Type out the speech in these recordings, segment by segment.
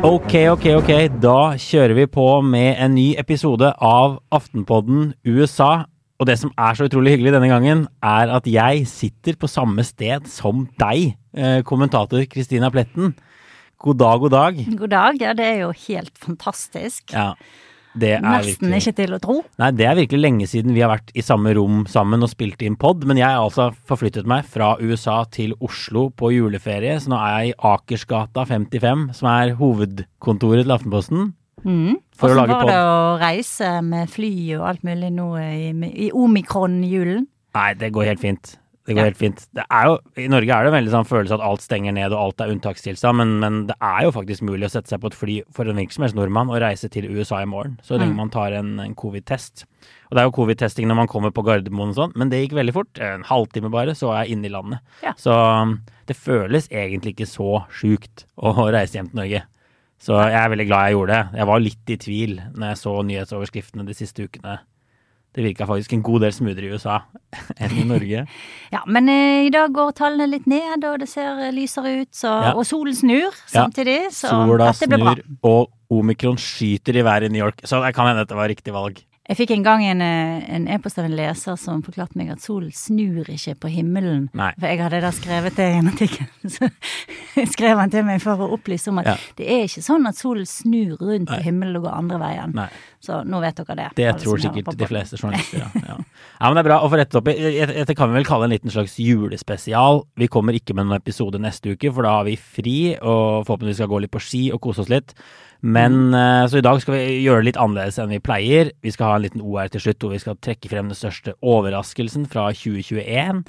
Ok, ok, ok. Da kjører vi på med en ny episode av Aftenpodden USA. Og det som er så utrolig hyggelig denne gangen, er at jeg sitter på samme sted som deg, eh, kommentator Kristina Pletten. God dag, god dag. God dag. Ja, det er jo helt fantastisk. Ja, det er Nesten virkelig- ikke til å tro. Nei, det er virkelig lenge siden vi har vært i samme rom sammen og spilt inn pod, men jeg har altså forflyttet meg fra USA til Oslo på juleferie, så nå er jeg i Akersgata 55, som er hovedkontoret til Aftenposten. Mm. For å Hvordan var pod. det å reise med fly og alt mulig nå i, i omikron-julen? Nei, det går helt fint. Det går Ja. helt fint. Det er jo, I Norge er det en veldig sånn følelse at alt stenger ned og alt er unntakstilstand, men, men det er jo faktisk mulig å sette seg på et fly for en virksomhetsnordmann nordmann og reise til USA i morgen, så lenge Mm. man tar en, en covid-test. Og det er jo covid-testing når man kommer på Gardermoen og sånn, men det gikk veldig fort. En halvtime bare, så er jeg inne i landet. Ja. Så um, det føles egentlig ikke så sjukt å reise hjem til Norge. Så jeg er veldig glad jeg gjorde det. Jeg var litt i tvil når jeg så nyhetsoverskriftene de siste ukene. Det virka faktisk en god del smoothere i USA enn i Norge. Ja, men eh, i dag går tallene litt ned, og det ser lysere ut, så, Ja. og solen snur samtidig, så Sola dette blir bra. snur, og omikron skyter i været i New York. Så det kan hende dette var riktig valg. Jeg fikk en gang en, e-post e-post av en leser som forklarte meg at solen snur ikke på himmelen. Nei. For jeg hadde da skrevet det i en artikkel. Så skrev han til meg for å opplyse om at Ja. det er ikke sånn at solen snur rundt Nei. på himmelen og går andre veien. Nei. Så nå vet dere det. Det tror sikkert de fleste journalister, ja. ja. Ja, men det er bra å få rettet opp i. Dette kan vi vel kalle en liten slags julespesial. Vi kommer ikke med noen episode neste uke, for da har vi fri, og forhåpentligvis skal gå litt på ski og kose oss litt. Men eh, Så i dag skal vi gjøre det litt annerledes enn vi pleier. Vi skal ha en liten OR til slutt, hvor vi skal trekke frem den største overraskelsen fra 2021.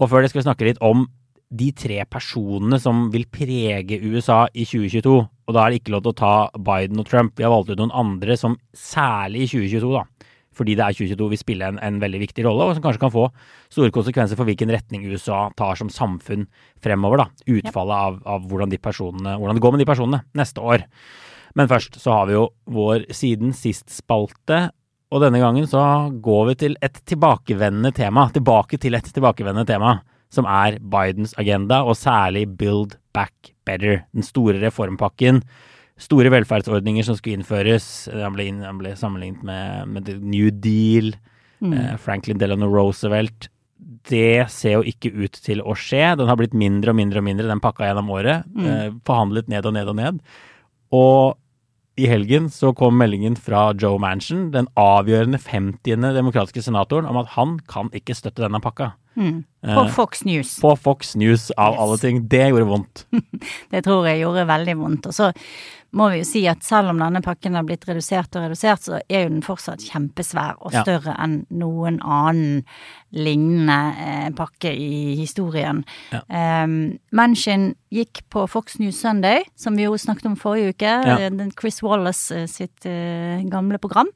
Og før det skal vi snakke litt om de tre personene som vil prege USA i 2022. Og da er det ikke lov til å ta Biden og Trump. Vi har valgt ut noen andre som særlig i 2022, da. Fordi det er 2022 vil spille en, en veldig viktig rolle, og som kanskje kan få store konsekvenser for hvilken retning USA tar som samfunn fremover. da. Utfallet av, av hvordan, de hvordan det går med de personene neste år. Men først så har vi jo vår siden sist-spalte. Og denne gangen så går vi til et tilbakevendende tema. Tilbake til et tilbakevendende tema som er Bidens agenda, og særlig Build Back Better. Den store reformpakken. Store velferdsordninger som skulle innføres. Han ble, inn, han ble sammenlignet med, med New Deal. Eh, Franklin Delano Roosevelt. Det ser jo ikke ut til å skje. Den har blitt mindre og mindre og mindre, den pakka gjennom året. Eh, forhandlet ned og ned og ned. Og i helgen så kom meldingen fra Joe Manchin, den avgjørende 50. demokratiske senatoren, om at han kan ikke støtte denne pakka. Mm. På Fox News. På Fox News, av Yes. alle ting. Det gjorde vondt. Det tror jeg gjorde veldig vondt. Og så må vi jo si at selv om denne pakken har blitt redusert og redusert, så er jo den fortsatt kjempesvær og Ja. større enn noen annen lignende eh, pakke i historien. Ja. Um, Manchin gikk på Fox News Sunday, som vi jo snakket om forrige uke, Ja. eh, Chris Wallace eh, sitt eh, gamle program,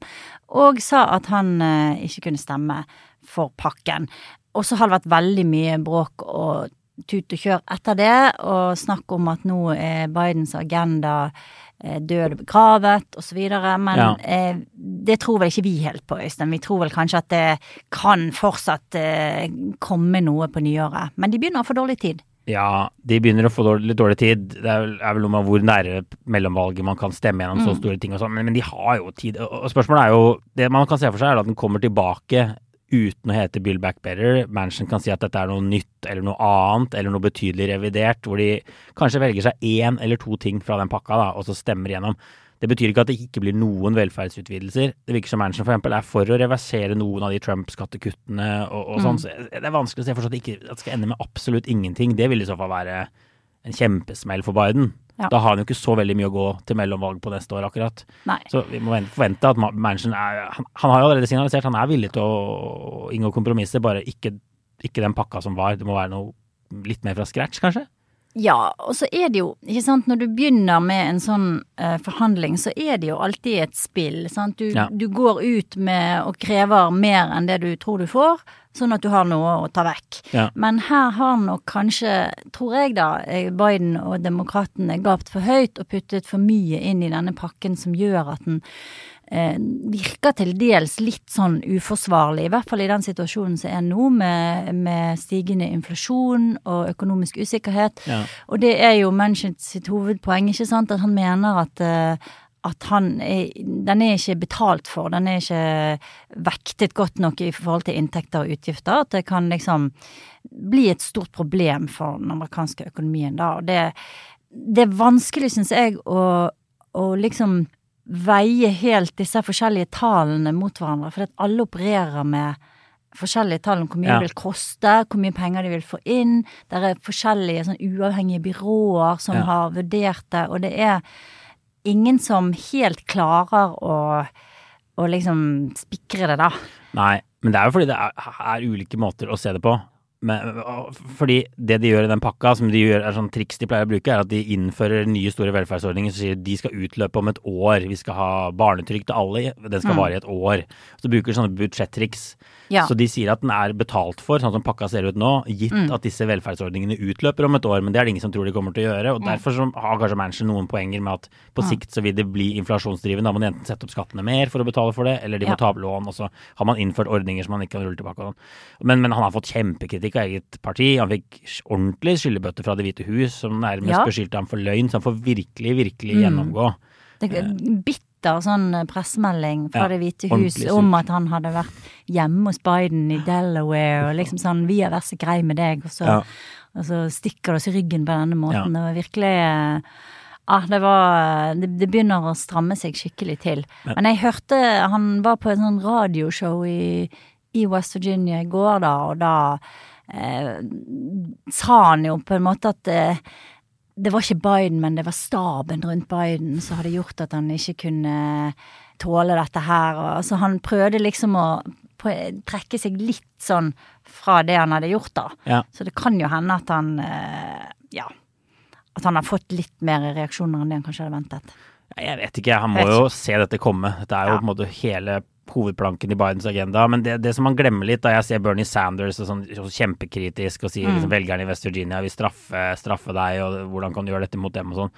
og sa at han eh, ikke kunne stemme for pakken. Og så har det vært veldig mye bråk og tut og kjør etter det, og snakk om at nå er Bidens agenda eh, død og begravet, osv. Men Ja. eh, det tror vel ikke vi helt på, Øystein. Vi tror vel kanskje at det kan fortsatt eh, komme noe på nyåret. Men de begynner å få dårlig tid. Ja, de begynner å få dårlig, litt dårlig tid. Det er vel, er vel noe med hvor nære mellomvalget man kan stemme gjennom så store ting og sånn, men, men de har jo tid. Og spørsmålet er jo Det man kan se for seg, er at den kommer tilbake uten å hete Build Back Better. Manchin kan si at dette er noe nytt eller noe annet, eller noe betydelig revidert, hvor de kanskje velger seg én eller to ting fra den pakka, da, og så stemmer igjennom. Det betyr ikke at det ikke blir noen velferdsutvidelser. Det virker som Manchin eksempel er for å reversere noen av de Trump-skattekuttene og, og sånn. Så det er vanskelig å se for seg at det ikke at det skal ende med absolutt ingenting. Det vil i så fall være en kjempesmell for Biden. Ja. Da har han jo ikke så veldig mye å gå til mellomvalg på neste år, akkurat. Nei. Så vi må forvente at Ma- Manchin er han, han har jo allerede signalisert han er villig til å inngå kompromisser, bare ikke, ikke den pakka som var. Det må være noe litt mer fra scratch, kanskje? Ja, og så er det jo, ikke sant, når du begynner med en sånn eh, forhandling, så er det jo alltid et spill, sant. Du, Ja. du går ut med og krever mer enn det du tror du får, sånn at du har noe å ta vekk. Ja. Men her har nok kanskje, tror jeg da, eh, Biden og demokratene gapt for høyt og puttet for mye inn i denne pakken som gjør at den eh, virker til dels litt sånn uforsvarlig, i hvert fall i den situasjonen som er nå, med, med stigende inflasjon og økonomisk usikkerhet. Ja. Og det er jo Manchin sitt hovedpoeng, ikke sant, at han mener at eh, at han er, den er ikke betalt for, den er ikke vektet godt nok i forhold til inntekter og utgifter. At det kan liksom bli et stort problem for den amerikanske økonomien da. Og det, det er vanskelig, syns jeg, å, å liksom veie helt disse forskjellige tallene mot hverandre. For at alle opererer med forskjellige tall om hvor mye Ja. det vil koste, hvor mye penger de vil få inn. Det er forskjellige sånn uavhengige byråer som Ja. har vurdert det, og det er ingen som helt klarer å, å liksom spikre det, da. Nei, men det er jo fordi det er, er ulike måter å se det på. Men, fordi det de gjør i den pakka, som de gjør, er sånn triks de pleier å bruke, er at de innfører nye store velferdsordninger som sier de skal utløpe om et år. Vi skal ha barnetrygd til alle, den skal Mm. vare i et år. Så bruker de sånne budsjettriks. Ja. Så de sier at den er betalt for, sånn som pakka ser ut nå, gitt Mm. at disse velferdsordningene utløper om et år. Men det er det ingen som tror de kommer til å gjøre. Og derfor så har kanskje Manchin noen poenger med at på Mm. sikt så vil det bli inflasjonsdrivende. Da må de enten sette opp skattene mer for å betale for det, eller de må Ja. ta opp lån. Og så har man innført ordninger som man ikke kan rulle tilbake. sånn. Men, men han har fått kjempekritikk av eget parti. Han fikk ordentlig skyllebøtte fra Det hvite hus, som nærmest Ja. beskyldte ham for løgn. Så han får virkelig, virkelig Mm. gjennomgå. Det er bitter sånn pressemelding fra Ja, Det hvite hus om at han hadde vært hjemme hos Biden i Delaware, og liksom sånn 'vi har vært så grei med deg', og så, Ja. og så stikker det oss i ryggen på denne måten. Ja. Det var virkelig eh, Ja, det var det, det begynner å stramme seg skikkelig til. Men- Men jeg hørte Han var på et sånn radioshow i, i West Virginia i går, da, og da eh, sa han jo på en måte at eh, det var ikke Biden, men det var staben rundt Biden som hadde gjort at han ikke kunne tåle dette her. Og, altså, han prøvde liksom å trekke seg litt sånn fra det han hadde gjort, da. Ja. Så det kan jo hende at han eh, ja, at han har fått litt mer reaksjoner enn det han kanskje hadde ventet. Jeg vet ikke, han må Vet jo se dette komme. Dette er jo Ja. på en måte hele hovedplanken i Bidens agenda. Men det, det som man glemmer litt, da jeg ser Bernie Sanders og sånn, så kjempekritisk og sier Mm. liksom, velgerne i West Virginia vil straffe, straffe deg, og hvordan kan du gjøre dette mot dem og sånn.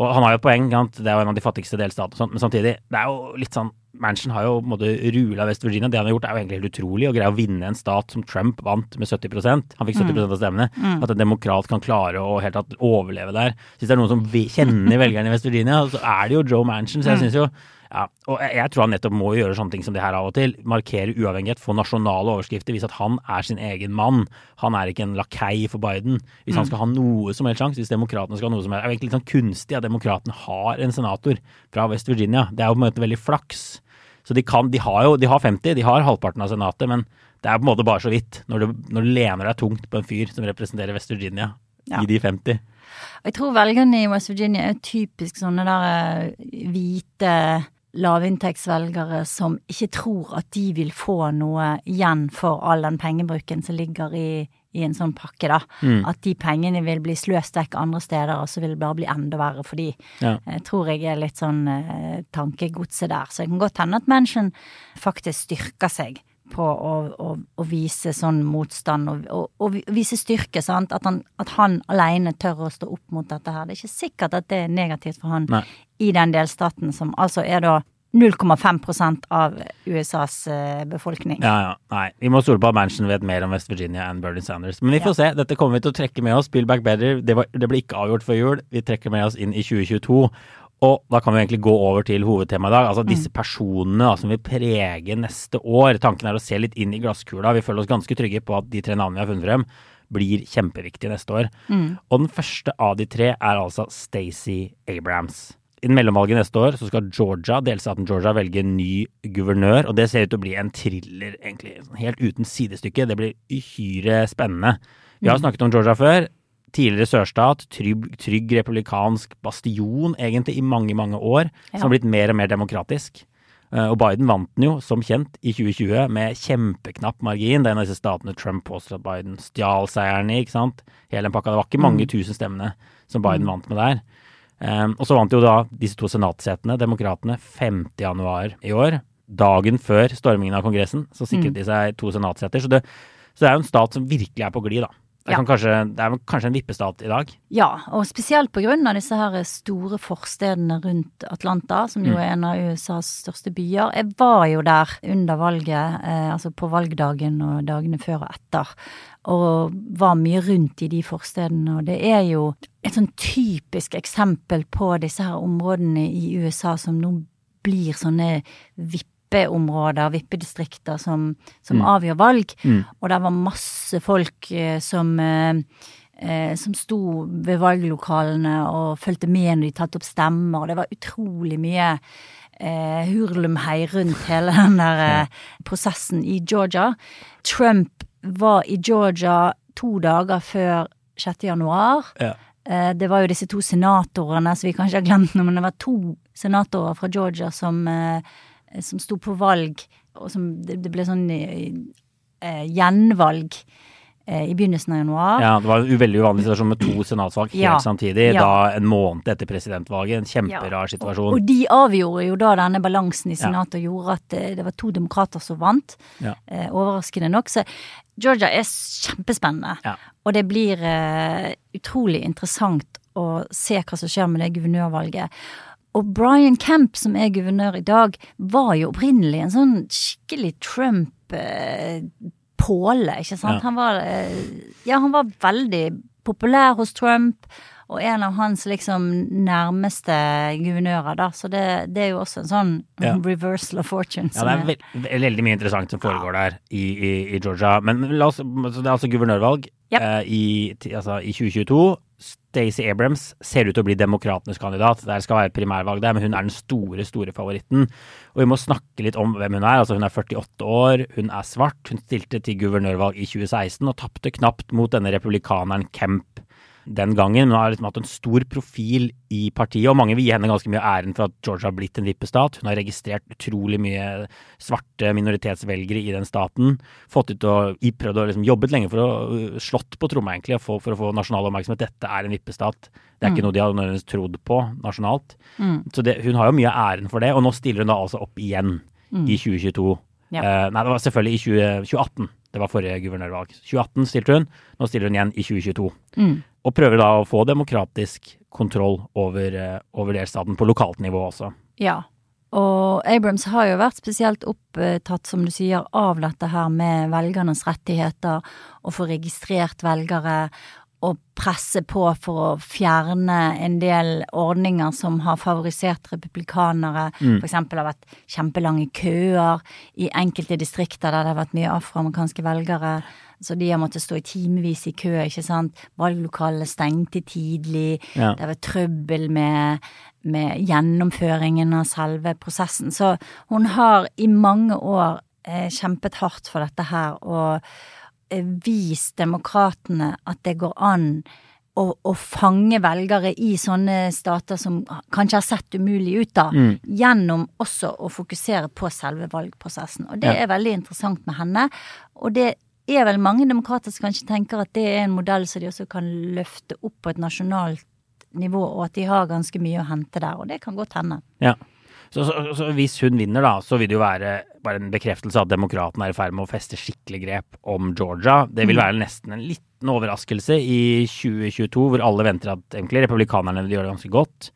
Og han har jo et poeng, det er jo en av de fattigste delstatene sånt, men samtidig, det er jo litt sånn Manchin har jo på en måte rula West Virginia. Det han har gjort, er jo egentlig helt utrolig. Å greie å vinne en stat som Trump vant med 70% Han fikk 70% av stemmene. At en demokrat kan klare å helt tatt overleve der. Hvis det er noen som kjenner velgerne i West Virginia, så er det jo Joe Manchin. Så jeg synes jo ja, og jeg, tror han nettopp må gjøre sånne ting som det her av og til. Markere uavhengighet, få nasjonale overskrifter, vise at han er sin egen mann. Han er ikke en lakei for Biden. Hvis han skal ha noe som helst sjanse, hvis demokratene skal ha noe som helst Det er jo egentlig litt sånn kunstig at demokratene har en senator fra West Virginia. Det er jo på en måte veldig flaks. Så de kan, de har jo de har 50, de har halvparten av senatet, men det er på en måte bare så vidt når du, når du lener deg tungt på en fyr som representerer West Virginia Ja. i de 50. Og jeg tror velgerne i West Virginia er typisk sånne der eh, hvite lavinntektsvelgere som ikke tror at de vil få noe igjen for all den pengebruken som ligger i, i en sånn pakke, da. Mm. At de pengene vil bli sløst vekk andre steder, og så vil det bare bli enda verre for de. Ja. Jeg tror jeg er litt sånn eh, tankegodset der. Så det kan godt hende at Manchin faktisk styrker seg på å, å, å vise sånn motstand og, og, og vise styrke, sant. At han, at han alene tør å stå opp mot dette her. Det er ikke sikkert at det er negativt for han Nei. i den delstaten som altså er da 0,5% av USAs eh, befolkning. Ja, ja. Nei, vi må stole på at Manchin vet mer om West Virginia enn Bernie Sanders. Men vi får se. Dette kommer vi til å trekke med oss. Spill back better. Det, var, det ble ikke avgjort før jul. Vi trekker med oss inn i 2022. Og da kan vi egentlig gå over til hovedtemaet i dag. Altså disse personene da, som vil prege neste år. Tanken er å se litt inn i glasskula. Vi føler oss ganske trygge på at de tre navnene vi har funnet frem, blir kjempeviktige neste år. Og den første av de tre er altså Stacey Abrams. I mellomvalget neste år så skal Georgia, delstaten Georgia velge en ny guvernør, og det ser ut til å bli en thriller, egentlig. Helt uten sidestykke. Det blir uhyre spennende. Vi har snakket om Georgia før. Tidligere sørstat, trygg, trygg republikansk bastion egentlig i mange, mange år, Ja. som har blitt mer og mer demokratisk. Eh, Og Biden vant den jo, som kjent, i 2020 med kjempeknapp margin. Det er en av disse statene Trump påstår at Biden stjal seieren i, ikke sant. Hele den pakka. Det var ikke mange tusen stemmene som Biden vant med der. Um, og så vant jo da disse to senatsetene, demokratene, 5. januar i år. Dagen før stormingen av Kongressen, så sikret de seg to senatseter. Så det, så det er jo en stat som virkelig er på glid, da. Det er, Ja. kanskje, det er kanskje en vippestat i dag. Ja, og spesielt av disse her store forstedene rundt Atlanta, som jo er en av USAs største byer. Jeg var jo der under valget, eh, altså på valgdagen og dagene før og etter, og var mye rundt i de forstedene, og det er jo et sånn typisk eksempel på disse her områdene i USA som nå blir sånne vippeområder, vippedistrikter, som, som avgjør valg. Og det var masse folk eh, som eh, eh, som sto ved valglokalene og fulgte med når de tatt opp stemmer, og det var utrolig mye eh, hurlumhei rundt hele den der eh, prosessen i Georgia. Trump var i Georgia to dager før 6. januar. Ja. Eh, Det var jo disse to senatorene, så vi kanskje har glemt noe, men det var to senatorer fra Georgia som, eh, som sto på valg, og som det, ble sånn eh, eh, gjenvalg eh, i begynnelsen av januar. Ja, Det var en veldig uvanlig situasjon med to senatsvalg helt Ja. samtidig. Ja. Da en måned etter presidentvalget. En kjemperar Og, situasjon. og de avgjorde jo da denne balansen i Senatet og gjorde at eh, det var to demokrater som vant. Ja. Eh, overraskende nok. Så Georgia er kjempespennende. Ja. Og det blir eh, utrolig interessant å se hva som skjer med det guvernørvalget. Og Brian Kemp, som er guvernør i dag, var jo opprinnelig en sånn skikkelig Trump-påle, ikke sant? Ja. Han var eh, Ja, han var veldig populær hos Trump. Og en av hans liksom nærmeste guvernører, da. Så det, det er jo også en sånn Ja. reversal of fortune. Ja, det er veld, veldig mye interessant som foregår der i, i, i Georgia. Men la oss, det er altså guvernørvalg Yep. eh, i, altså, i 2022. Stacey Abrams ser ut til å bli demokratenes kandidat. Det skal være primærvalg der, men hun er den store, store favoritten. Og vi må snakke litt om hvem hun er. Altså, hun er 48 år, hun er svart. Hun stilte til guvernørvalg i 2016 og tapte knapt mot denne republikaneren Kemp den gangen. Men hun har liksom hatt en stor profil i partiet, og mange vil gi henne ganske mye æren for at Georgia har blitt en vippestat. Hun har registrert utrolig mye svarte minoritetsvelgere i den staten. Fått ut og prøvd å liksom jobbet lenge for å uh, slått på tromma, egentlig, få, for å få nasjonal oppmerksomhet. Dette er en vippestat. Det er ikke noe de har nødvendigvis trodd på nasjonalt. Så det, hun har jo mye æren for det, og nå stiller hun da altså opp igjen i 2022. Ja. Uh, nei, det var selvfølgelig i 20, 2018. Det var forrige guvernørvalg. 2018 stilte hun, nå stiller hun igjen i 2022. Og prøver da å få demokratisk kontroll over, eh, over delstaten på lokalt nivå også. Ja. Og Abrams har jo vært spesielt opptatt, som du sier, av dette her med velgernes rettigheter, å få registrert velgere, og presse på for å fjerne en del ordninger som har favorisert republikanere. For eksempel har vært kjempelange køer i enkelte distrikter der det har vært mye afroamerikanske velgere. Så de har måttet stå i timevis i kø, ikke sant. Valglokalene stengte tidlig. Ja. Det har vært trøbbel med, med gjennomføringen av selve prosessen. Så hun har i mange år eh, kjempet hardt for dette her, og eh, vist demokratene at det går an å, å fange velgere i sånne stater som kanskje har sett umulig ut, da, Mm. gjennom også å fokusere på selve valgprosessen. Og det Ja. er veldig interessant med henne. Og det er vel mange demokrater som kanskje tenker at det er en modell som de også kan løfte opp på et nasjonalt nivå, og at de har ganske mye å hente der, og det kan godt hende. Ja. Så, så, så hvis hun vinner, da, så vil det jo være bare en bekreftelse at demokratene er i ferd med å feste skikkelig grep om Georgia. Det vil være nesten en liten overraskelse i 2022, hvor alle venter at egentlig republikanerne gjøre det ganske godt.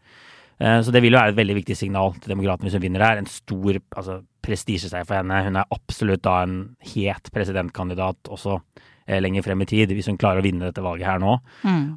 Eh, Så det vil jo være et veldig viktig signal til demokratene hvis hun vinner her. En stor altså, prestisjeseier for henne. Hun er absolutt da en het presidentkandidat også eh, lenger frem i tid, hvis hun klarer å vinne dette valget her nå.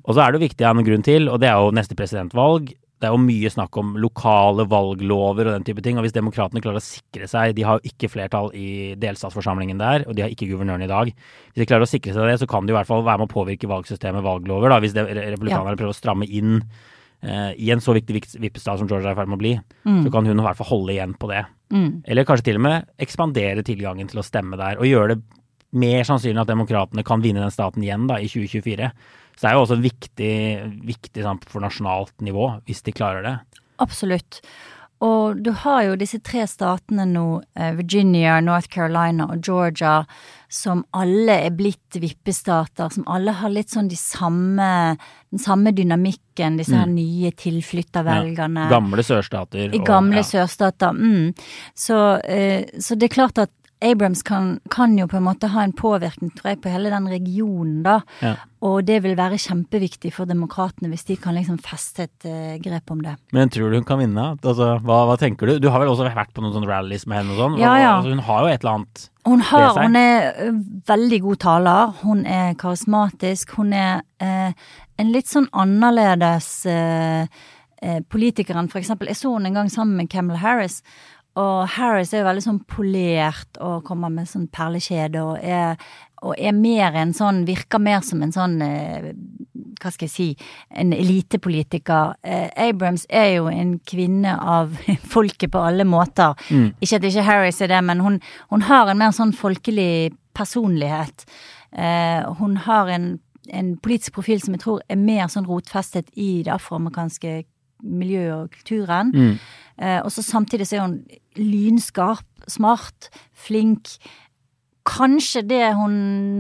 Og så er det jo viktig av en grunn til, og det er jo neste presidentvalg. Det er jo mye snakk om lokale valglover og den type ting. Og hvis demokratene klarer å sikre seg De har jo ikke flertall i delstatsforsamlingen der, og de har ikke guvernøren i dag. Hvis de klarer å sikre seg det, så kan de i hvert fall være med å påvirke valgsystemet, valglover, da, hvis republikanerne ja. prøver å stramme inn eh, i en så viktig vippestat som Georgia er i ferd med å bli. Mm. Så kan hun i hvert fall holde igjen på det. Mm. Eller kanskje til og med ekspandere tilgangen til å stemme der, og gjøre det mer sannsynlig at demokratene kan vinne den staten igjen da, i 2024. Så det er jo også viktig, viktig sant, for nasjonalt nivå, hvis de klarer det. Absolutt. Og du har jo disse tre statene nå, eh, Virginia, North Carolina og Georgia, som alle er blitt vippestater, som alle har litt sånn de samme, den samme dynamikken, disse her mm. nye tilflyttervelgerne. Ja, gamle sørstater. I gamle ja. sørstater, mm. Så, eh, så, det er klart at Abrams kan, kan, jo på en måte ha en påvirkning, tror jeg, på hele den regionen, da. Ja. Og det vil være kjempeviktig for demokratene hvis de kan liksom feste et uh, grep om det. Men tror du hun kan vinne? Altså, hva, hva, tenker du? Du har vel også vært på noen sånne rallies med henne og sånn? Ja, ja. Altså, hun har jo et eller annet hun, har, hun er uh, veldig god taler. Hun er karismatisk. Hun er uh, en litt sånn annerledes politiker enn eksempel Jeg så henne en gang sammen med Campbell Harris. Og Harris er jo veldig sånn polert og kommer med sånn perlekjede og er, og er mer en sånn Virker mer som en sånn eh, Hva skal jeg si En elitepolitiker. Eh, Abrams er jo en kvinne av folket på alle måter. Mm. Ikke at ikke Harris er det, men hun, hun har en mer sånn folkelig personlighet. Eh, hun har en, en politisk profil som jeg tror er mer sånn rotfestet i det afroamerikanske miljøet og kulturen. Mm. Eh, og så samtidig så er hun lynskarp, smart, flink. Kanskje det hun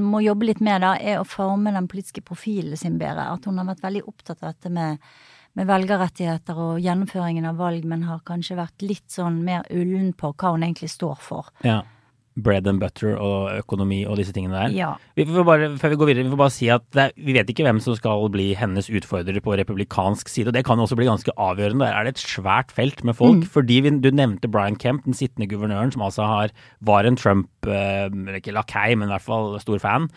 må jobbe litt med, da, er å forme den politiske profilen sin bedre. At hun har vært veldig opptatt av dette med, med velgerrettigheter og gjennomføringen av valg, men har kanskje vært litt sånn mer ullen på hva hun egentlig står for. Ja bread and butter og økonomi og disse tingene der. Ja. Vi får bare, før vi går videre, vi får bare si at er, vi vet ikke hvem som skal bli hennes utfordrer på republikansk side. og Det kan også bli ganske avgjørende. Der er det et svært felt med folk. Mm. fordi vi, Du nevnte Brian Kemp, den sittende guvernøren, som altså har, var en Trump, eh, ikke lakei, men i hvert fall stor fan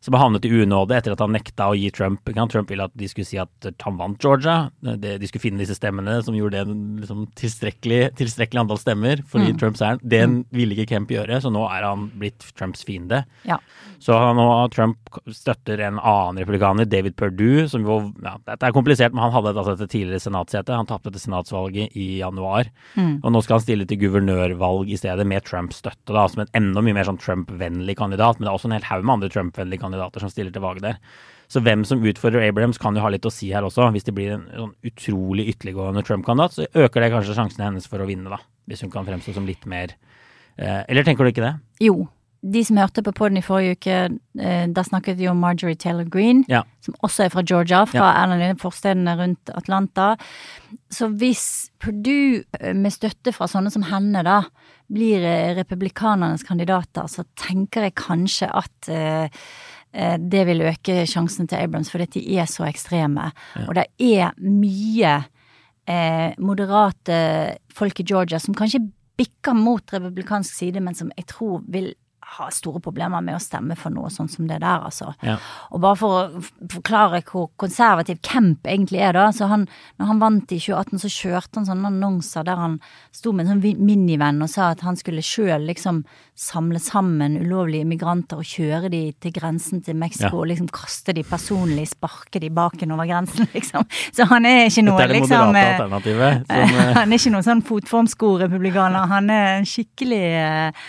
som har havnet i unåde etter at han nekta å gi Trump Trump ville at de skulle si at han vant Georgia. De skulle finne disse stemmene som gjorde det liksom tilstrekkelig, tilstrekkelig antall stemmer fordi mm. Trumps er Det mm. ville ikke Kemp gjøre, så nå er han blitt Trumps fiende. Ja. Så nå Trump støtter en annen republikaner, David Perdue, som jo ja, Dette er komplisert, men han hadde altså et tidligere senatssete. Han tapte dette senatsvalget i januar. Mm. Og nå skal han stille til guvernørvalg i stedet, med Trumps støtte, da, som en enda mye mer sånn Trump-vennlig kandidat. Men det er også en hel haug med andre Trump-vennlige kandidater som stiller til valg der. Så hvem som utfordrer Abrahams kan jo ha litt å si her også. Hvis det blir en sånn utrolig ytterliggående Trump-kandidat, så øker det kanskje sjansene hennes for å vinne, da. Hvis hun kan fremstå som litt mer eh, Eller tenker du ikke det? Jo. De som hørte på poden i forrige uke, eh, da snakket vi om Marjorie Taylor Green, ja. som også er fra Georgia, fra ja. en av de forstedene rundt Atlanta. Så hvis Purdue, eh, med støtte fra sånne som henne, da, blir eh, republikanernes kandidater, så tenker jeg kanskje at Eh, det vil øke sjansen til Abrams, fordi de er så ekstreme. Ja. Og det er mye eh, moderate folk i Georgia som kanskje bikker mot republikansk side, men som jeg tror vil har store problemer med å stemme for noe sånn som det der, altså. Ja. Og bare for å forklare hvor konservativ Kemp egentlig er, da. Så han, når han vant i 2018, så kjørte han sånne annonser der han sto med en sånn minivenn og sa at han skulle sjøl liksom samle sammen ulovlige immigranter og kjøre de til grensen til Mexico ja. og liksom kaste de personlig, sparke de baken over grensen, liksom. Så han er ikke noe Dette er det liksom moderate eh, alternativet. Som, eh, han er ikke noen sånn fotformsko-republikaner. Han er en skikkelig eh,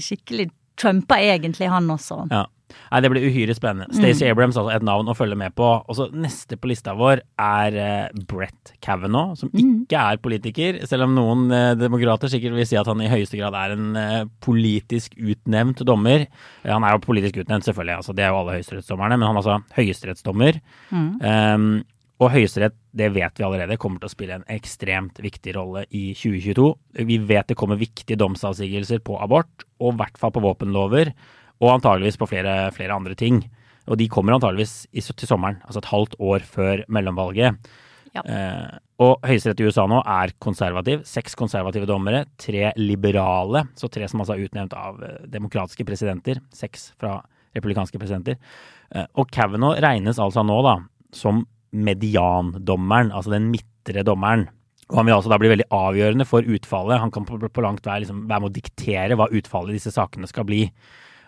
skikkelig trumpa egentlig, han også. Ja. Nei, det blir uhyre spennende. Stacey mm. Abrams, altså et navn å følge med på. Og så Neste på lista vår er uh, Brett Kavanaugh, som mm. ikke er politiker. Selv om noen uh, demokrater sikkert vil si at han i høyeste grad er en uh, politisk utnevnt dommer. han er jo politisk utnevnt, selvfølgelig. Altså, det er jo alle høyesterettsdommerne, men han er altså høyesterettsdommer. Mm. Um, og Høyesterett, det vet vi allerede, kommer til å spille en ekstremt viktig rolle i 2022. Vi vet det kommer viktige domsavsigelser på abort, og i hvert fall på våpenlover, og antageligvis på flere, flere andre ting. Og de kommer antageligvis i, til sommeren, altså et halvt år før mellomvalget. Ja. Eh, og Høyesterett i USA nå er konservativ. Seks konservative dommere, tre liberale, så tre som altså er utnevnt av eh, demokratiske presidenter. Seks fra republikanske presidenter. Eh, og Kavanaugh regnes altså nå da som mediandommeren, altså den midtre dommeren. Og han vil altså da bli veldig avgjørende for utfallet. Han kan på, på langt vei liksom være med å diktere hva utfallet i disse sakene skal bli.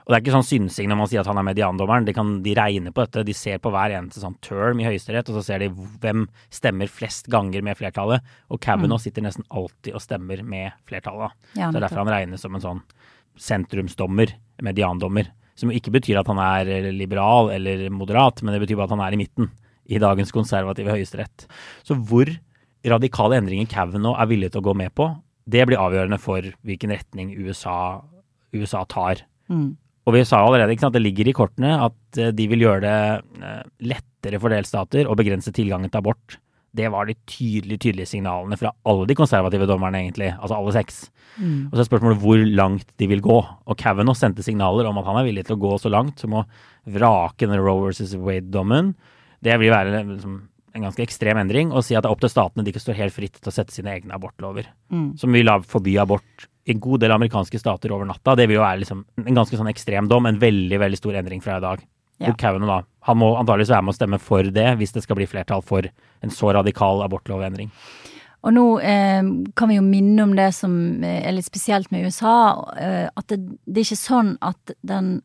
Og det er ikke sånn synsing når man sier at han er mediandommeren. De, kan, de regner på dette. De ser på hver eneste sånn term i Høyesterett, og så ser de hvem stemmer flest ganger med flertallet. Og Kavanaugh mm. sitter nesten alltid og stemmer med flertallet. Ja, så det er derfor han regnes som en sånn sentrumsdommer, mediandommer. Som ikke betyr at han er liberal eller moderat, men det betyr bare at han er i midten i dagens konservative høyesterett. Så hvor radikale endringer Kavanaugh er villig til å gå med på, det blir avgjørende for hvilken retning USA, USA tar. Mm. Og vi sa allerede ikke sant, det ligger i kortene at eh, de vil gjøre det eh, lettere for delstater å begrense tilgangen til abort. Det var de tydelige, tydelige signalene fra alle de konservative dommerne, egentlig. Altså alle seks. Mm. Og så er spørsmålet hvor langt de vil gå. Og Kavanaugh sendte signaler om at han er villig til å gå så langt som å vrake den Roe versus Wade-dommen. Det vil være liksom, en ganske ekstrem endring å si at det er opp til statene de ikke står helt fritt til å sette sine egne abortlover. Mm. Som vil forby abort i en god del amerikanske stater over natta. Det vil jo være liksom en ganske sånn ekstrem dom, en veldig veldig stor endring fra i dag. Ja. Da, han må antakeligvis være med å stemme for det hvis det skal bli flertall for en så radikal abortlovendring. Og nå eh, kan vi jo minne om det som er litt spesielt med USA, eh, at det, det, er ikke sånn at den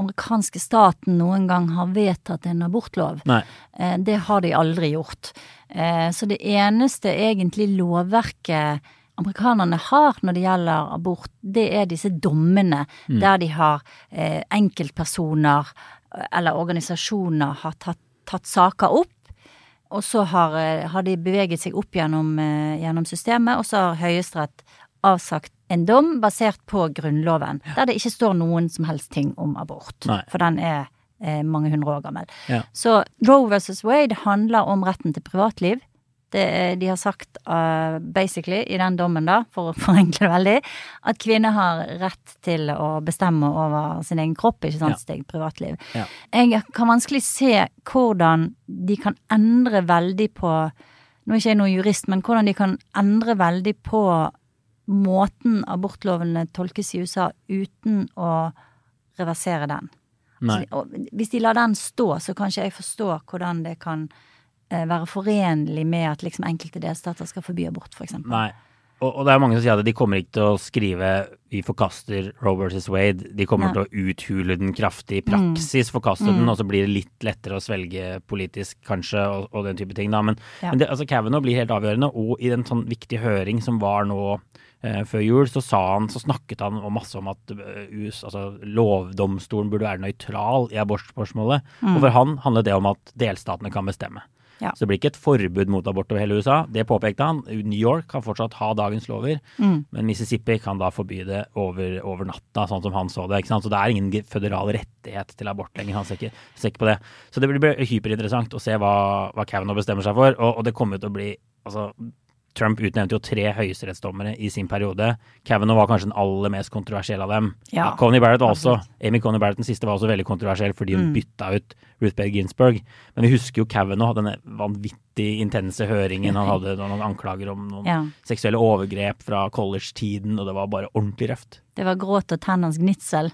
amerikanske staten noen gang har vedtatt en abortlov. Nei. det har de aldri gjort. Eh, så det eneste egentlig lovverket amerikanerne har når det gjelder abort, det er disse dommene mm. der de har eh, enkeltpersoner eller organisasjoner har tatt, tatt saker opp. Og så har, har, de beveget seg opp gjennom, gjennom systemet, og så har Høyesterett avsagt en dom basert på Grunnloven, der det ikke står noen som helst ting om abort. Nei. For den er eh, mange hundre år gammel. Ja. Så Roe versus Wade handler om retten til privatliv. Det, de har sagt uh, basically i den dommen, da, for å forenkle det veldig, at kvinner har rett til å bestemme over sin egen kropp, ikke sant, ja. sitt eget privatliv. Ja. Jeg kan vanskelig se hvordan de kan endre veldig på Nå er ikke jeg noen jurist, men hvordan de kan endre veldig på måten abortlovene tolkes i USA uten å reversere den. Så, hvis de lar den stå, så kan ikke jeg forstå hvordan det kan eh, være forenlig med at liksom enkelte delstater skal forby abort, f.eks. Nei. Og, og, det er mange som sier at de kommer ikke til å skrive 'vi forkaster Roe versus Wade'. De kommer Nei. til å uthule den kraftig. I praksis mm. forkaste mm. den, og så blir det litt lettere å svelge politisk, kanskje, og, og den type ting. da. Men, ja. men det, altså, Kavanaugh blir helt avgjørende, og i den sånn viktige høring som var nå før jul, så, han, så, snakket han masse om at eh, US, altså, lovdomstolen burde være nøytral i abortspørsmålet. Mm. Og for han handlet det om at delstatene kan bestemme. Ja. Så det blir ikke et forbud mot abort over hele USA. Det påpekte han. New York kan fortsatt ha dagens lover, mm. men Mississippi kan da forby det over, over, natta, sånn som han så det. Så det er ingen føderal rettighet til abort lenger. Han ser ikke, ser ikke på det. Så det blir hyperinteressant å se hva, hva Kavanaugh bestemmer seg for, og, og det kommer til å bli altså, Trump utnevnte jo tre høyesterettsdommere i sin periode. Kavanaugh var kanskje den aller mest kontroversielle av dem. Ja, Coney Barrett var også, Amy Coney Barrett den siste var også veldig kontroversiell fordi hun mm. bytta ut Ruth Bader Ginsburg. Men vi husker jo Kavanaugh, denne vanvittig intense høringen. Han hadde noen anklager om noen ja. seksuelle overgrep fra college-tiden, og det var bare ordentlig røft. Det var gråt og tennenes gnitsel.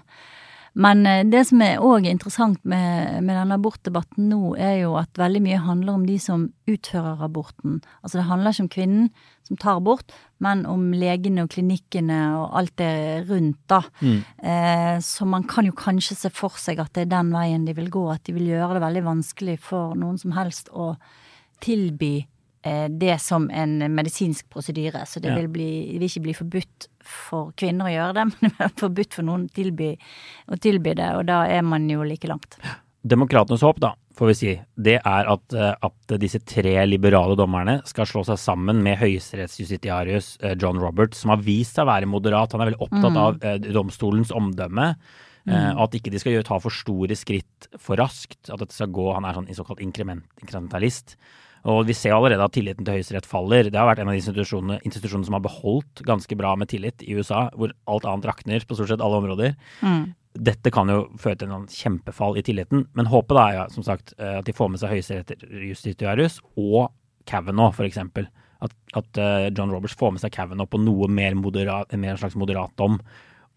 Men eh, det som er òg interessant med, med denne abortdebatten nå, er jo at veldig mye handler om de som utfører aborten. Altså det handler ikke om kvinnen som tar abort, men om legene og klinikkene og alt det rundt, da. Mm. Eh, så man kan jo kanskje se for seg at det er den veien de vil gå, at de vil gjøre det veldig vanskelig for noen som helst å tilby Eh, det som en medisinsk prosedyre. Så det ja. vil, bli, vil, ikke bli forbudt for kvinner å gjøre det, men det er forbudt for noen tilby, å tilby det, og da er man jo like langt. Demokratenes håp, da, får vi si, det er at, eh, at disse tre liberale dommerne skal slå seg sammen med høyesterettsjustitiarius eh, John Roberts, som har vist seg å være moderat. Han er veldig opptatt mm. av eh, domstolens omdømme. Mm. Og at ikke de skal ta for store skritt for raskt. At dette skal gå Han er sånn såkalt inkrementalist. Og vi ser allerede at tilliten til Høyesterett faller. Det har vært en av de institusjonene, institusjonene, som har beholdt ganske bra med tillit i USA, hvor alt annet rakner på stort sett alle områder. Mm. Dette kan jo føre til en kjempefall i tilliten, men håpet da er ja, som sagt eh, at de får med seg høyesterettsjustitiarius og Kavanaugh, f.eks. At, at uh, John Roberts får med seg Kavanaugh på noe mer moderat, mer slags moderat dom.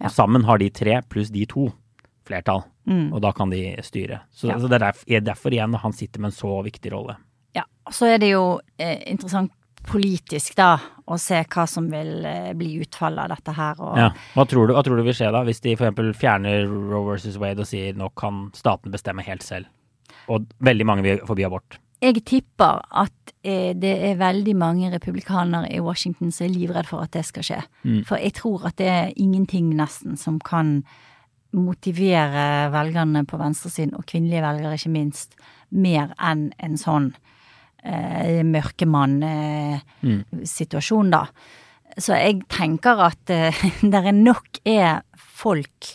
Ja. Sammen har de tre pluss de to flertall, mm. og da kan de styre. Så, ja. så det er derfor, er derfor igjen han sitter med en så viktig rolle. Så er det jo eh, interessant politisk, da, å se hva som vil eh, bli utfallet av dette her. Ja. Hva, tror du, hva tror du vil skje da, hvis de f.eks. fjerner Roe versus Wade og sier nå kan staten bestemme helt selv? Og veldig mange vil forby abort. Jeg tipper at eh, det er veldig mange republikanere i Washington som er livredd for at det skal skje. Mm. For jeg tror at det er ingenting nesten som kan motivere velgerne på venstresiden, og kvinnelige velgere ikke minst, mer enn en sånn eh, mørkemann-situasjon, da. Så jeg tenker at eh, det er nok er folk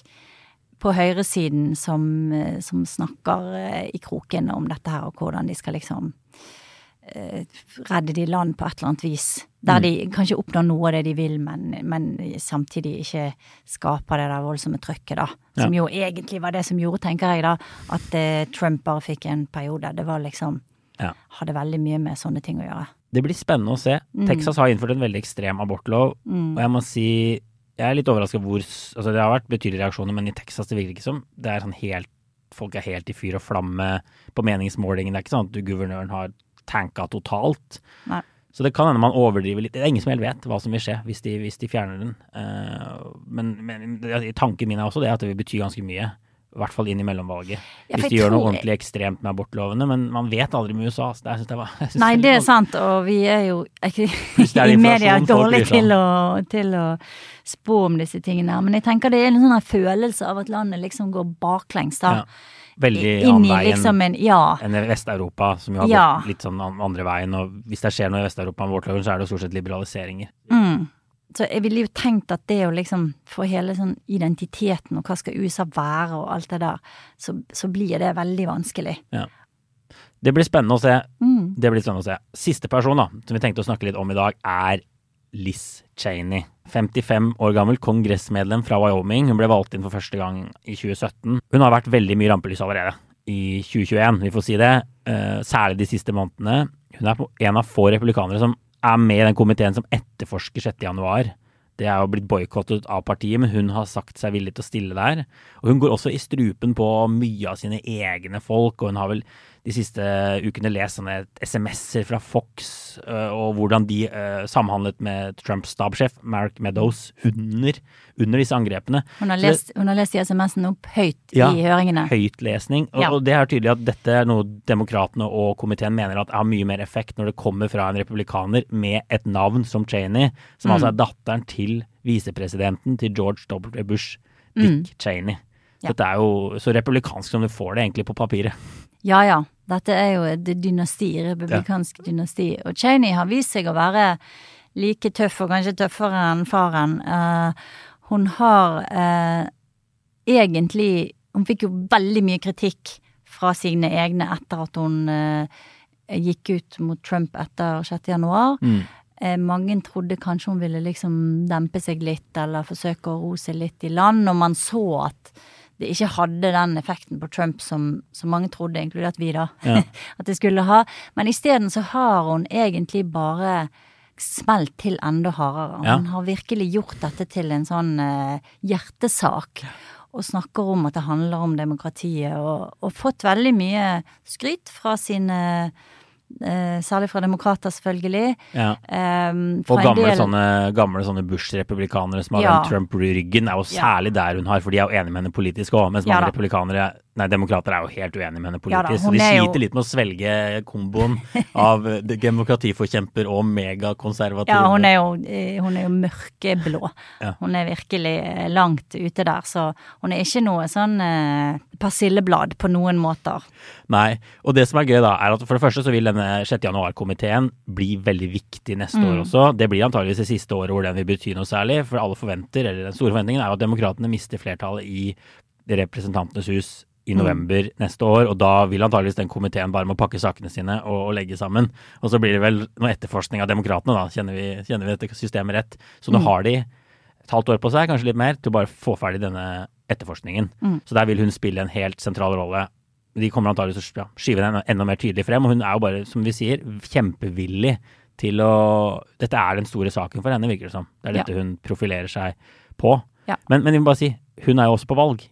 på høyresiden som, eh, som snakker eh, i kroken om dette her, og hvordan de skal liksom eh, redde de land på et eller annet vis. Der de kanskje oppnår noe av det de vil, men, men samtidig ikke skaper det der voldsomme trøkket, da. Som jo egentlig var det som gjorde, tenker jeg da, at eh, Trump bare fikk en periode. Det var liksom Ja. Hadde veldig mye med sånne ting å gjøre. Det blir spennende å se. Texas har innført en veldig ekstrem abortlov, og jeg må si jeg er litt overraska hvor Altså, det har vært betydelige reaksjoner, men i Texas det virker ikke som det er sånn helt Folk er helt i fyr og flamme på meningsmålingen. Det er ikke sånn at guvernøren har tanka totalt. Nei. Så det kan hende man overdriver litt. Det er ingen som helt vet hva som vil skje hvis de, hvis de fjerner den. Uh, men, men tanken min er også det at det vil bety ganske mye. I hvert fall inn i mellomvalget. Ja, hvis de gjør noe ordentlig ekstremt med abortlovene. Men man vet aldri med USA. Så det, jeg synes det, var, jeg synes Nei, det er sant, og vi er jo ikke, er i media dårlige om. til til å spå om disse tingene. Men jeg tenker det er en sånn følelse av at landet liksom går baklengs, da. Ja. Veldig annen i vei liksom en Ja. enn Vest-Europa, som jo har gått litt sånn andre veien. Og hvis det skjer noe i Vest-Europa med abortloven, så er det jo stort sett liberaliseringer. Mm. Så jeg ville jo tenkt at det å liksom få hele sånn identiteten og hva skal USA være og alt det der, så, så blir det veldig vanskelig. Det blir spennende å se. Mm. Det blir spennende å se. Siste person da, som vi tenkte å snakke litt om i dag, er Liz Cheney. 55 år gammel kongressmedlem fra Wyoming. Hun ble valgt inn for første gang i 2017. Hun har vært veldig mye rampelys allerede i 2021, vi får si det. Eh, særlig de siste månedene. Hun er en av få republikanere som er med i den komiteen som etterforsker 6. januar. Det er jo blitt boikottet av partiet, men hun har sagt seg villig til å stille der. Og hun går også i strupen på mye av sine egne folk, og hun har vel de siste ukene lest sånne SMS-er fra Fox, øh, og hvordan de øh, samhandlet med Trumps stabssjef, Mark Meadows, under, under disse angrepene. Hun har lest, hun har lest de SMS-ene opp høyt Ja, i høringene. Høytlesning. Og, Ja. og det er tydelig at dette er noe demokratene og komiteen mener at har mye mer effekt når det kommer fra en republikaner med et navn som Cheney, som altså er datteren til visepresidenten til George W. Bush, Dick Cheney. Ja. Dette er jo så republikansk som du får det egentlig på papiret. Ja ja, dette er jo et dynasti, republikansk dynasti. Og Cheney har vist seg å være like tøff, og kanskje tøffere enn faren. Uh, hun har uh, egentlig Hun fikk jo veldig mye kritikk fra sine egne etter at hun uh, gikk ut mot Trump etter 6. januar. Mm. mange trodde kanskje hun ville liksom dempe seg litt, eller forsøke å ro seg litt i land, og man så at det ikke hadde den effekten på Trump som, som mange trodde, inkludert vi, da, Ja. at det skulle ha. Men isteden så har hun egentlig bare smelt til enda hardere. Ja. Hun har virkelig gjort dette til en sånn uh, hjertesak. Og snakker om at det handler om demokratiet, og, og fått veldig mye skryt fra sine eh, Særlig fra demokrater, selvfølgelig. Ja. Um, Og fra en gamle del- sånne, gamle sånne Bush-republikanere som har Ja. den Trump-ryggen, er jo Ja. særlig der hun har, for de er jo enige med henne politisk òg, mens Ja mange da. republikanere Nei, demokrater er jo helt uenige med henne Ja da, politisk, så de sliter jo- litt med å svelge komboen av demokratiforkjemper og megakonservativ. Ja, hun er jo, eh, hun er jo mørkeblå. Ja. Hun er virkelig eh, langt ute der, så hun er ikke noe sånn eh, persilleblad på noen måter. Nei, og det som er gøy da, er at for det første så vil denne 6. januar-komiteen bli veldig viktig neste Mm. år også. Det blir antageligvis det siste året hvor den vil bety noe særlig, for alle forventer, eller den store forventningen er jo at demokratene mister flertallet i Representantenes hus i Mm. november neste år, og da vil antageligvis den komiteen bare må pakke sakene sine og, og legge sammen. Og så blir det vel noe etterforskning av demokratene, da, kjenner vi, kjenner vi dette systemet rett. Så Mm. nå har de et halvt år på seg, kanskje litt mer, til å bare få ferdig denne etterforskningen. Mm. Så der vil hun spille en helt sentral rolle. De kommer antageligvis til å skyve den enda, mer tydelig frem, og hun er jo bare, som vi sier, kjempevillig til å Dette er den store saken for henne, virker det som. Det er Ja. dette hun profilerer seg på. Ja. Men, men vi må bare si, hun er jo også på valg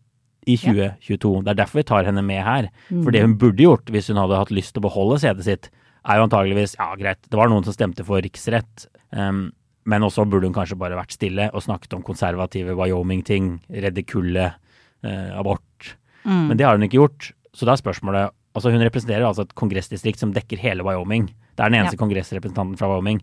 i 2022. Det er derfor vi tar henne med her. For Mm. det hun burde gjort hvis hun hadde hatt lyst til å beholde setet sitt, er jo antageligvis Ja, greit, det var noen som stemte for riksrett. Um, men også burde hun kanskje bare vært stille og snakket om konservative Wyoming-ting. Redde kullet, eh, abort. Mm. Men det har hun ikke gjort. Så da er spørsmålet Altså hun representerer altså et kongressdistrikt som dekker hele Wyoming. Det er den eneste Ja. kongressrepresentanten fra Wyoming.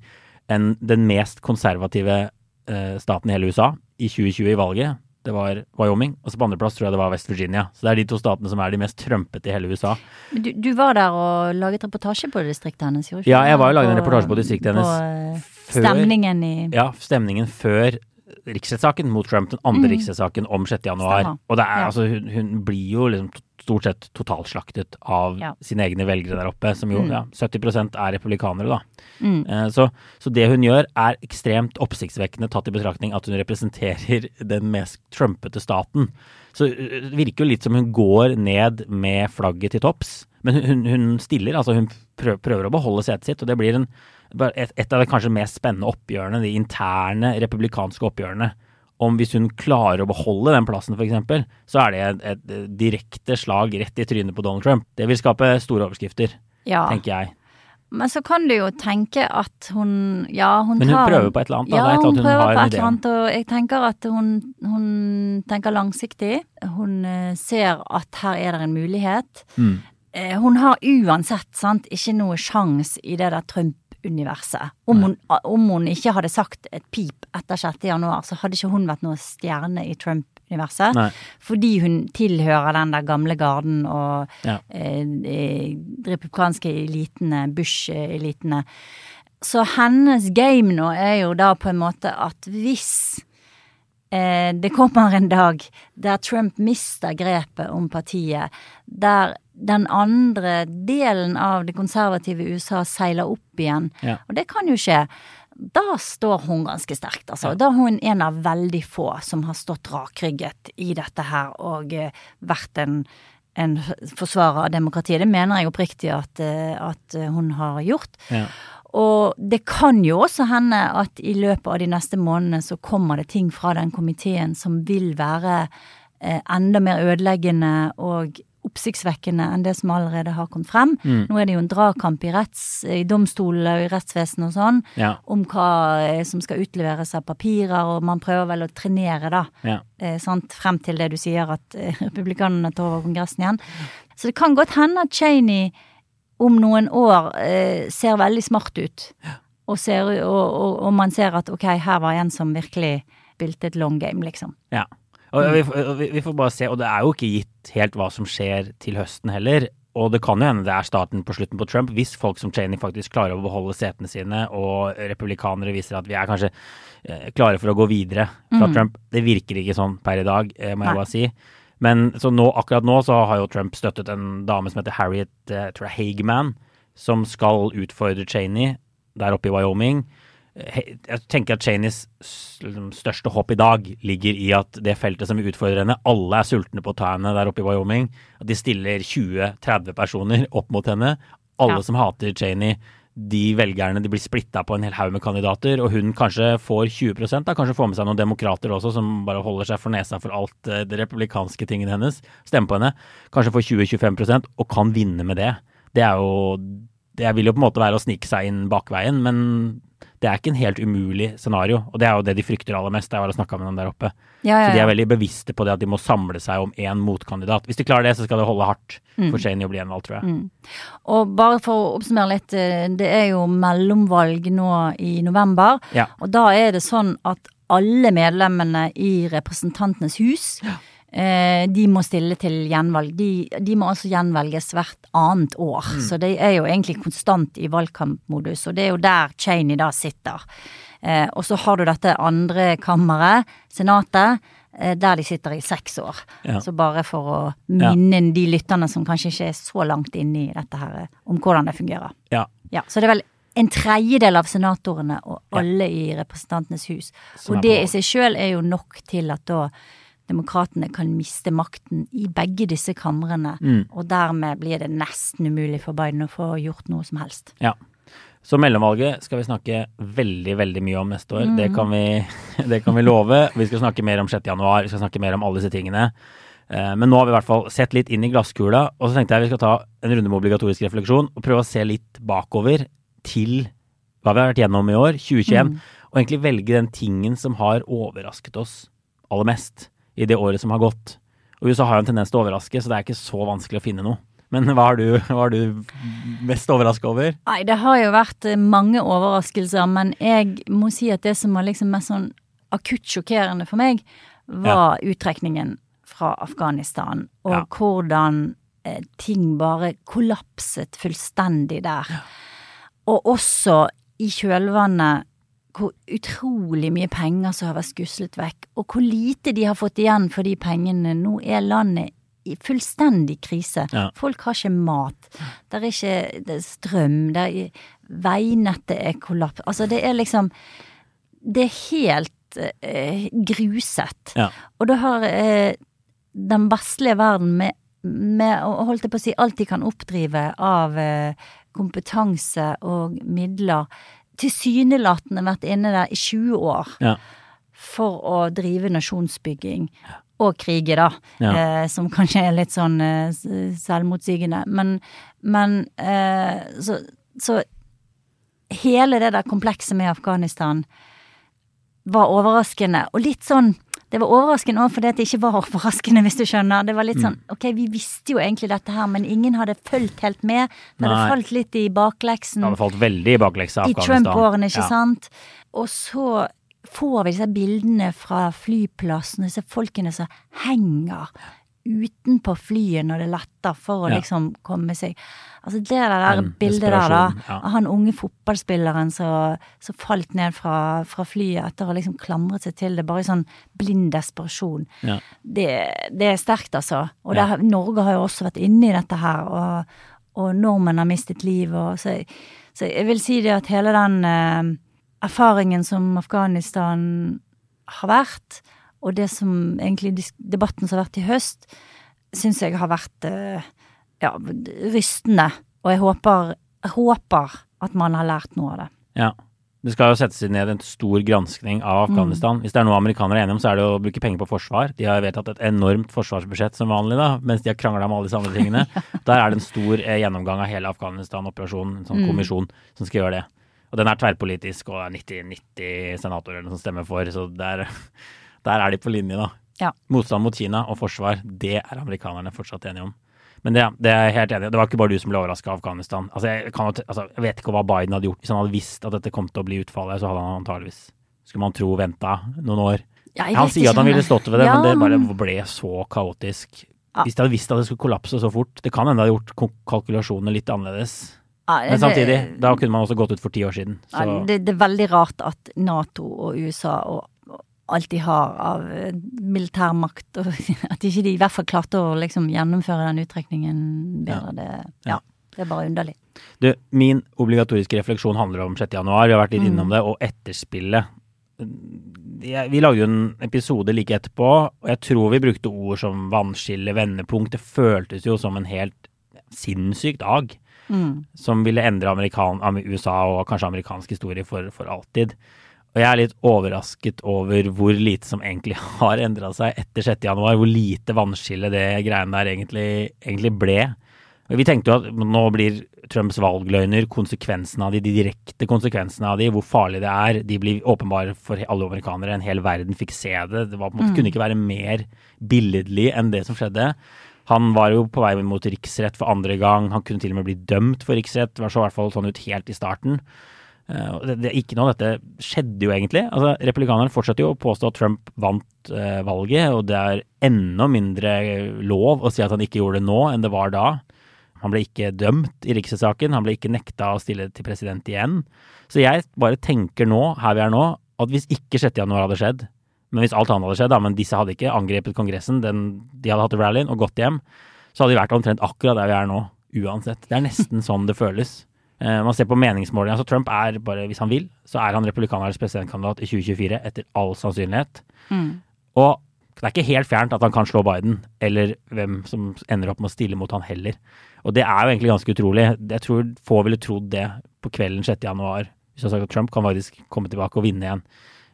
En, den mest konservative eh, staten i hele USA i 2020 i valget. Det var Wyoming. Og så på andreplass tror jeg det var West Virginia. Så det er de to statene som er de mest trumpete i hele USA. Men Du, du var der og laget reportasje på distriktet hennes, ikke Ja, jeg var jo laget en reportasje på distriktet hennes På eh, før- stemningen i Ja, stemningen før riksrettssaken mot Trump, den andre Mm. riksrettssaken om 6. januar. Og det er, Ja. altså, hun, hun blir jo liksom stort sett totalslaktet av Ja. sine egne velgere der oppe, som jo Mm. ja, 70 er republikanere, da. mm. Eh, Så, så det hun gjør er ekstremt oppsiktsvekkende tatt i betraktning at hun representerer den mest trumpete staten. Så eh, det virker jo litt som hun går ned med flagget til topps. Men hun, hun, stiller, altså hun prøver å beholde setet sitt, og det blir en, et, et av de kanskje mest spennende oppgjørene, de interne republikanske oppgjørene. Om hvis hun klarer å beholde den plassen, f.eks., så er det et, et direkte slag rett i trynet på Donald Trump. Det vil skape store overskrifter, Ja. tenker jeg. Men så kan du jo tenke at hun Ja, hun Men hun tar prøver på et eller annet. Da. Ja, hun hun prøver på et eller annet, og jeg tenker at hun, hun tenker langsiktig. Hun eh, ser at her er det en mulighet. Mm. Eh, Hun har uansett sant, ikke noe sjans i det der Trump-universet. Om, om hun ikke hadde sagt et pip etter 6. januar, så hadde ikke hun vært noen stjerne i Trump-universet. Fordi hun tilhører den der gamle garden og Ja. eh, eh, republikanske elitene, Bush-elitene. Så hennes game nå er jo da på en måte at hvis eh, det kommer en dag der Trump mister grepet om partiet, der den andre delen av det konservative USA seiler opp igjen, Ja. og det kan jo skje, da står hun ganske sterkt, altså. Da er hun en av veldig få som har stått rakrygget i dette her og eh, vært en, en forsvarer av demokratiet. Det mener jeg oppriktig at, eh, at hun har gjort. Ja. Og det kan jo også hende at i løpet av de neste månedene så kommer det ting fra den komiteen som vil være eh, enda mer ødeleggende og oppsiktsvekkende enn det som allerede har kommet frem. Mm. Nå er det jo en dragkamp i, retts, i domstolene og i rettsvesenet og sånn Ja. om hva eh, som skal utleveres av papirer, og man prøver vel å trenere, da. Ja. Eh, sant? Frem til det du sier, at eh, republikanerne tar over Kongressen igjen. Så det kan godt hende at Cheney om noen år eh, ser veldig smart ut. Og, ser, og, og, og man ser at ok, her var en som virkelig spilte et long game, liksom. Ja. Vi, vi, vi får bare se, og det er jo ikke gitt helt hva som skjer til høsten heller. Og det kan jo hende det er starten på slutten på Trump, hvis folk som Cheney faktisk klarer å beholde setene sine, og republikanere viser at vi er kanskje eh, klare for å gå videre fra Mm. Trump. Det virker ikke sånn per i dag, eh, må jeg bare si. Men så nå, akkurat nå så har jo Trump støttet en dame som heter Harriet eh, jeg som skal utfordre Cheney der oppe i Wyoming. Jeg tenker at Cheneys liksom, største håp i dag ligger i at det feltet som vil utfordre henne, alle er sultne på å ta henne der oppe i Wyoming. At de stiller 20-30 personer opp mot henne. Alle Ja. som hater Cheney, de velgerne de blir splitta på en hel haug med kandidater, og hun kanskje får 20 da kanskje får med seg noen demokrater også, som bare holder seg for nesa for alt eh, det republikanske tingen hennes. Stemmer på henne. Kanskje får 20-25% og kan vinne med det. Det er jo Det vil jo på en måte være å snike seg inn bakveien, men det er ikke en helt umulig scenario. Og det er jo det de frykter aller mest. Det er å snakke med dem der oppe. Ja, Så de er veldig bevisste på det at de må samle seg om én motkandidat. Hvis de klarer det, så skal det holde hardt for Cheney å bli gjenvalgt, tror jeg. Mm. Og bare for å oppsummere litt, eh, det er jo mellomvalg nå i november. Ja. Og da er det sånn at alle medlemmene i Representantenes hus eh, de må stille til gjenvalg. De, de må altså gjenvelges hvert annet år. Så de er jo egentlig konstant i valgkampmodus, og det er jo der Cheney da sitter. Eh, og så har du dette andre kammeret, Senatet, eh, der de sitter i seks år. Ja. Så bare for å minne ja. de lytterne som kanskje ikke er så langt inne i dette her, eh, om hvordan det fungerer. Ja. Ja, så det er vel en tredjedel av senatorene og alle i Representantenes hus. Som og det i seg sjøl er jo nok til at da demokratene kan miste makten i begge disse kamrene. Mm. Og dermed blir det nesten umulig for Biden å få gjort noe som helst. Ja. Så mellomvalget skal vi snakke veldig, veldig mye om neste år. Det, kan vi, det kan vi love. Vi skal snakke mer om 6. januar, vi skal snakke mer om alle disse tingene. Eh, Men nå har vi i hvert fall sett litt inn i glasskula, og så tenkte jeg vi skal ta en runde med obligatorisk refleksjon og prøve å se litt bakover til hva vi har vært gjennom i år, 2021, og egentlig velge den tingen som har overrasket oss aller mest i det året som har gått. Og USA har jo en tendens til å overraske, så det er ikke så vanskelig å finne noe. Men hva er du, hva er du mest overraska over? Nei, det har jo vært eh, mange overraskelser, men jeg må si at det som var liksom mest sånn akutt sjokkerende for meg, var uttrekningen fra Afghanistan, og Ja. hvordan eh, ting bare kollapset fullstendig der. Og også i kjølvannet hvor utrolig mye penger som har vært skuslet vekk, og hvor lite de har fått igjen for de pengene. Nå er landet i fullstendig krise. Ja. Folk har ikke mat. Det er ikke det er strøm. Det er, veinettet er kollaps. Altså, det er liksom Det er helt eh, gruset. Ja. Og da har eh, den vestlige verden med, med holdt jeg på å si, alt de kan oppdrive av eh, kompetanse og midler, tilsynelatende vært inne der i 20 år Ja. for å drive nasjonsbygging. Og krige, da, Ja. eh, som kanskje er litt sånn eh, selvmotsigende. Men, men eh, så, så hele det der komplekset med Afghanistan var overraskende, og litt sånn det var overraskende òg fordi det ikke var overraskende, hvis du skjønner. Det var litt Mm. sånn ok, vi visste jo egentlig dette her, men ingen hadde fulgt helt med. Det hadde Nei. falt litt i bakleksen Det hadde falt veldig i bakleksa i Trump-årene, ikke Ja. sant? Og så får vi disse bildene fra flyplassen, disse folkene som henger utenpå flyet når det letter for å Ja. liksom komme seg Altså det der Den bildet der, da, ja. av han unge fotballspilleren som falt ned fra, fra flyet etter å ha liksom klamret seg til det, bare i sånn blind desperasjon. Ja. Det, det er sterkt, altså. Og det, Norge har jo også vært inne i dette her, og, og nordmenn har mistet livet. Så, så jeg vil si det at hele den eh, erfaringen som Afghanistan har vært, og det som egentlig debatten som har vært i høst, syns jeg har vært eh, ja, rystende. Og jeg håper, håper at man har lært noe av det. Ja. Det skal jo settes ned en stor granskning av Afghanistan. Hvis det er noe amerikanere er enige om, så er det å bruke penger på forsvar. De har vedtatt et enormt forsvarsbudsjett som vanlig, da, mens de har krangla om alle disse andre tingene. Der er det en stor eh, gjennomgang av hele Afghanistan-operasjonen, en sånn kommisjon som skal gjøre det. Og den er tverrpolitisk, og det er 90-90 senatorer som stemmer for, så der, der er de på linje, da. Ja. Motstand mot Kina og forsvar, det er amerikanerne fortsatt enige om. Men det, det er jeg helt enig i. Det var ikke bare du som ble overraska av Afghanistan. Altså jeg, kan, altså, jeg vet ikke hva Biden hadde gjort. Hvis han hadde visst at dette kom til å bli utfallet, så hadde han antageligvis, skulle man tro, venta noen år. Ja, Han sier at han ville stått ved det, Ja, men det bare ble så kaotisk. Hvis de hadde visst at det skulle kollapse så fort Det kan hende ha hadde gjort kalkulasjonene litt annerledes. Ja, Men samtidig, da kunne man også gått ut for ti år siden. Så Ja, det, det er veldig rart at Nato og USA og alt de har av eh, militærmakt, og at ikke de i hvert fall klarte å liksom gjennomføre den uttrekningen bedre. Det, ja, det er bare underlig. Du, min obligatoriske refleksjon handler om 6. januar. Vi har vært litt Mm. innom det, og etterspillet. Vi lagde jo en episode like etterpå, og jeg tror vi brukte ord som vannskille, vendepunkt. Det føltes jo som en helt sinnssyk dag. Mm. som ville endre USA og kanskje amerikansk historie for, for alltid. Og jeg er litt overrasket over hvor lite som egentlig har endra seg etter 6. januar. Hvor lite vannskille det greiene der egentlig, egentlig ble. Vi tenkte jo at nå blir Trumps valgløgner, konsekvensene av de, de direkte konsekvensene av de, hvor farlig det er, de blir åpenbare for alle amerikanere. En hel verden fikk se det. Det var, måte, kunne ikke være mer billedlig enn det som skjedde. Han var jo på vei mot riksrett for andre gang. Han kunne til og med bli dømt for riksrett. Det var så i hvert fall sånn ut helt i starten. Eh, det, det, ikke noe av dette skjedde jo egentlig. Altså, Republikanerne fortsetter jo å påstå at Trump vant eh, valget, og det er enda mindre lov å si at han ikke gjorde det nå enn det var da. Han ble ikke dømt i riksrettssaken. Han ble ikke nekta å stille til president igjen. Så jeg bare tenker nå, her vi er nå, at hvis ikke 6. januar hadde skjedd, men hvis alt annet hadde skjedd, da, men disse hadde ikke angrepet Kongressen, den, de hadde hatt rallyen og gått hjem, så hadde vi vært omtrent akkurat der vi er nå, uansett. Det er nesten sånn det føles. Eh, man ser på meningsmålingene. Altså Trump er bare, hvis han vil, så er han republikanernes presidentkandidat i 2024 etter all sannsynlighet. Mm. Og det er ikke helt fjernt at han kan slå Biden, eller hvem som ender opp med å stille mot han heller. Og det er jo egentlig ganske utrolig. Jeg tror få ville trodd det på kvelden 6. januar. Hvis har sagt at Trump kan faktisk komme tilbake og vinne igjen.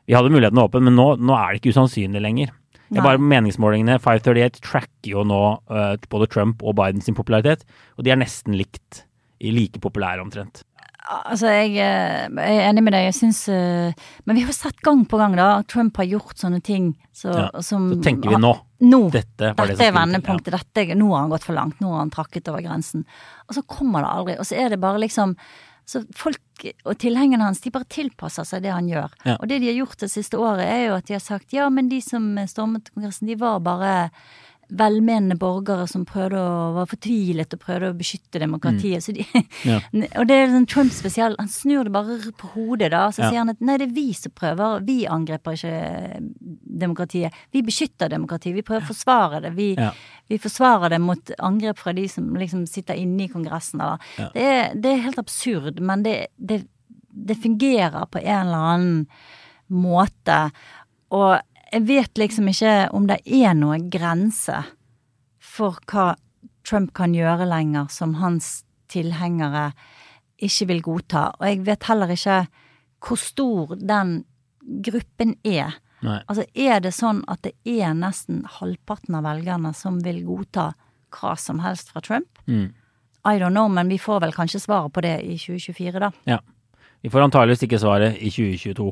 Vi hadde muligheten åpen, men nå, nå er det ikke usannsynlig lenger. Det er bare meningsmålingene 538 tracker jo nå uh, både Trump og Bidens popularitet, og de er nesten likt. I Like populære omtrent. Altså, jeg, eh, jeg er enig med deg. Jeg syns eh, Men vi har sett gang på gang da Trump har gjort sånne ting så, Ja, som Så tenker vi nå. Nå. Dette var det er vendepunktet. Ja. Dette, nå har han gått for langt. Nå har han trakket over grensen. Og så kommer det aldri. Og så er det bare liksom så Folk og tilhengerne hans de bare tilpasser seg det han gjør. Ja. Og det de har gjort det siste året, er jo at de har sagt ja, men de som stormet Kongressen, de var bare velmenende borgere som prøvde å var fortvilet og prøvde å beskytte demokratiet. Så de, Mm. Ja. og det er sånn Trump spesielt. Han snur det bare på hodet, da. Så Ja. sier han at nei, det er vi som prøver. Vi angriper ikke demokratiet. Vi beskytter demokratiet. Vi prøver å forsvare det. Vi, Ja. vi forsvarer det mot angrep fra de som liksom sitter inne i Kongressen. Da. Det, er, det er helt absurd, men det, det, det fungerer på en eller annen måte. Og jeg vet liksom ikke om det er noen grense for hva Trump kan gjøre lenger, som hans tilhengere ikke vil godta. Og jeg vet heller ikke hvor stor den gruppen er. Nei. Altså, er det sånn at det er nesten halvparten av velgerne som vil godta hva som helst fra Trump? Mm. I don't know, men vi får vel kanskje svaret på det i 2024, da. Ja. Vi får antageligvis ikke svaret i 2022,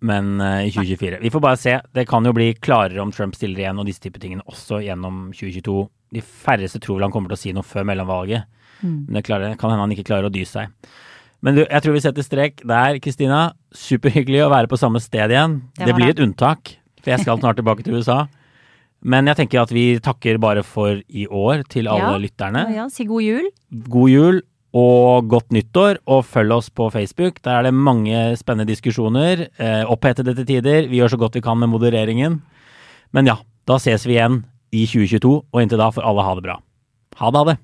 men eh, i 2024. Vi får bare se. Det kan jo bli klarere om Trump stiller igjen og disse type tingene også gjennom 2022. De færreste tror vel han kommer til å si noe før mellomvalget, Mm. men det klarer, kan hende han ikke klarer å dy seg. Men du, jeg tror vi setter strek der, Kristina. Superhyggelig å være på samme sted igjen. Det Det, blir et unntak, for jeg skal snart tilbake til USA. Men jeg tenker at vi takker bare for i år til alle Ja. lytterne. Ja, si god jul. God jul og godt nyttår, og følg oss på Facebook. Der er det mange spennende diskusjoner. Eh, opphetede til tider. Vi gjør så godt vi kan med modereringen. Men ja, da ses vi igjen i 2022, og inntil da får alle ha det bra. Ha det, ha det.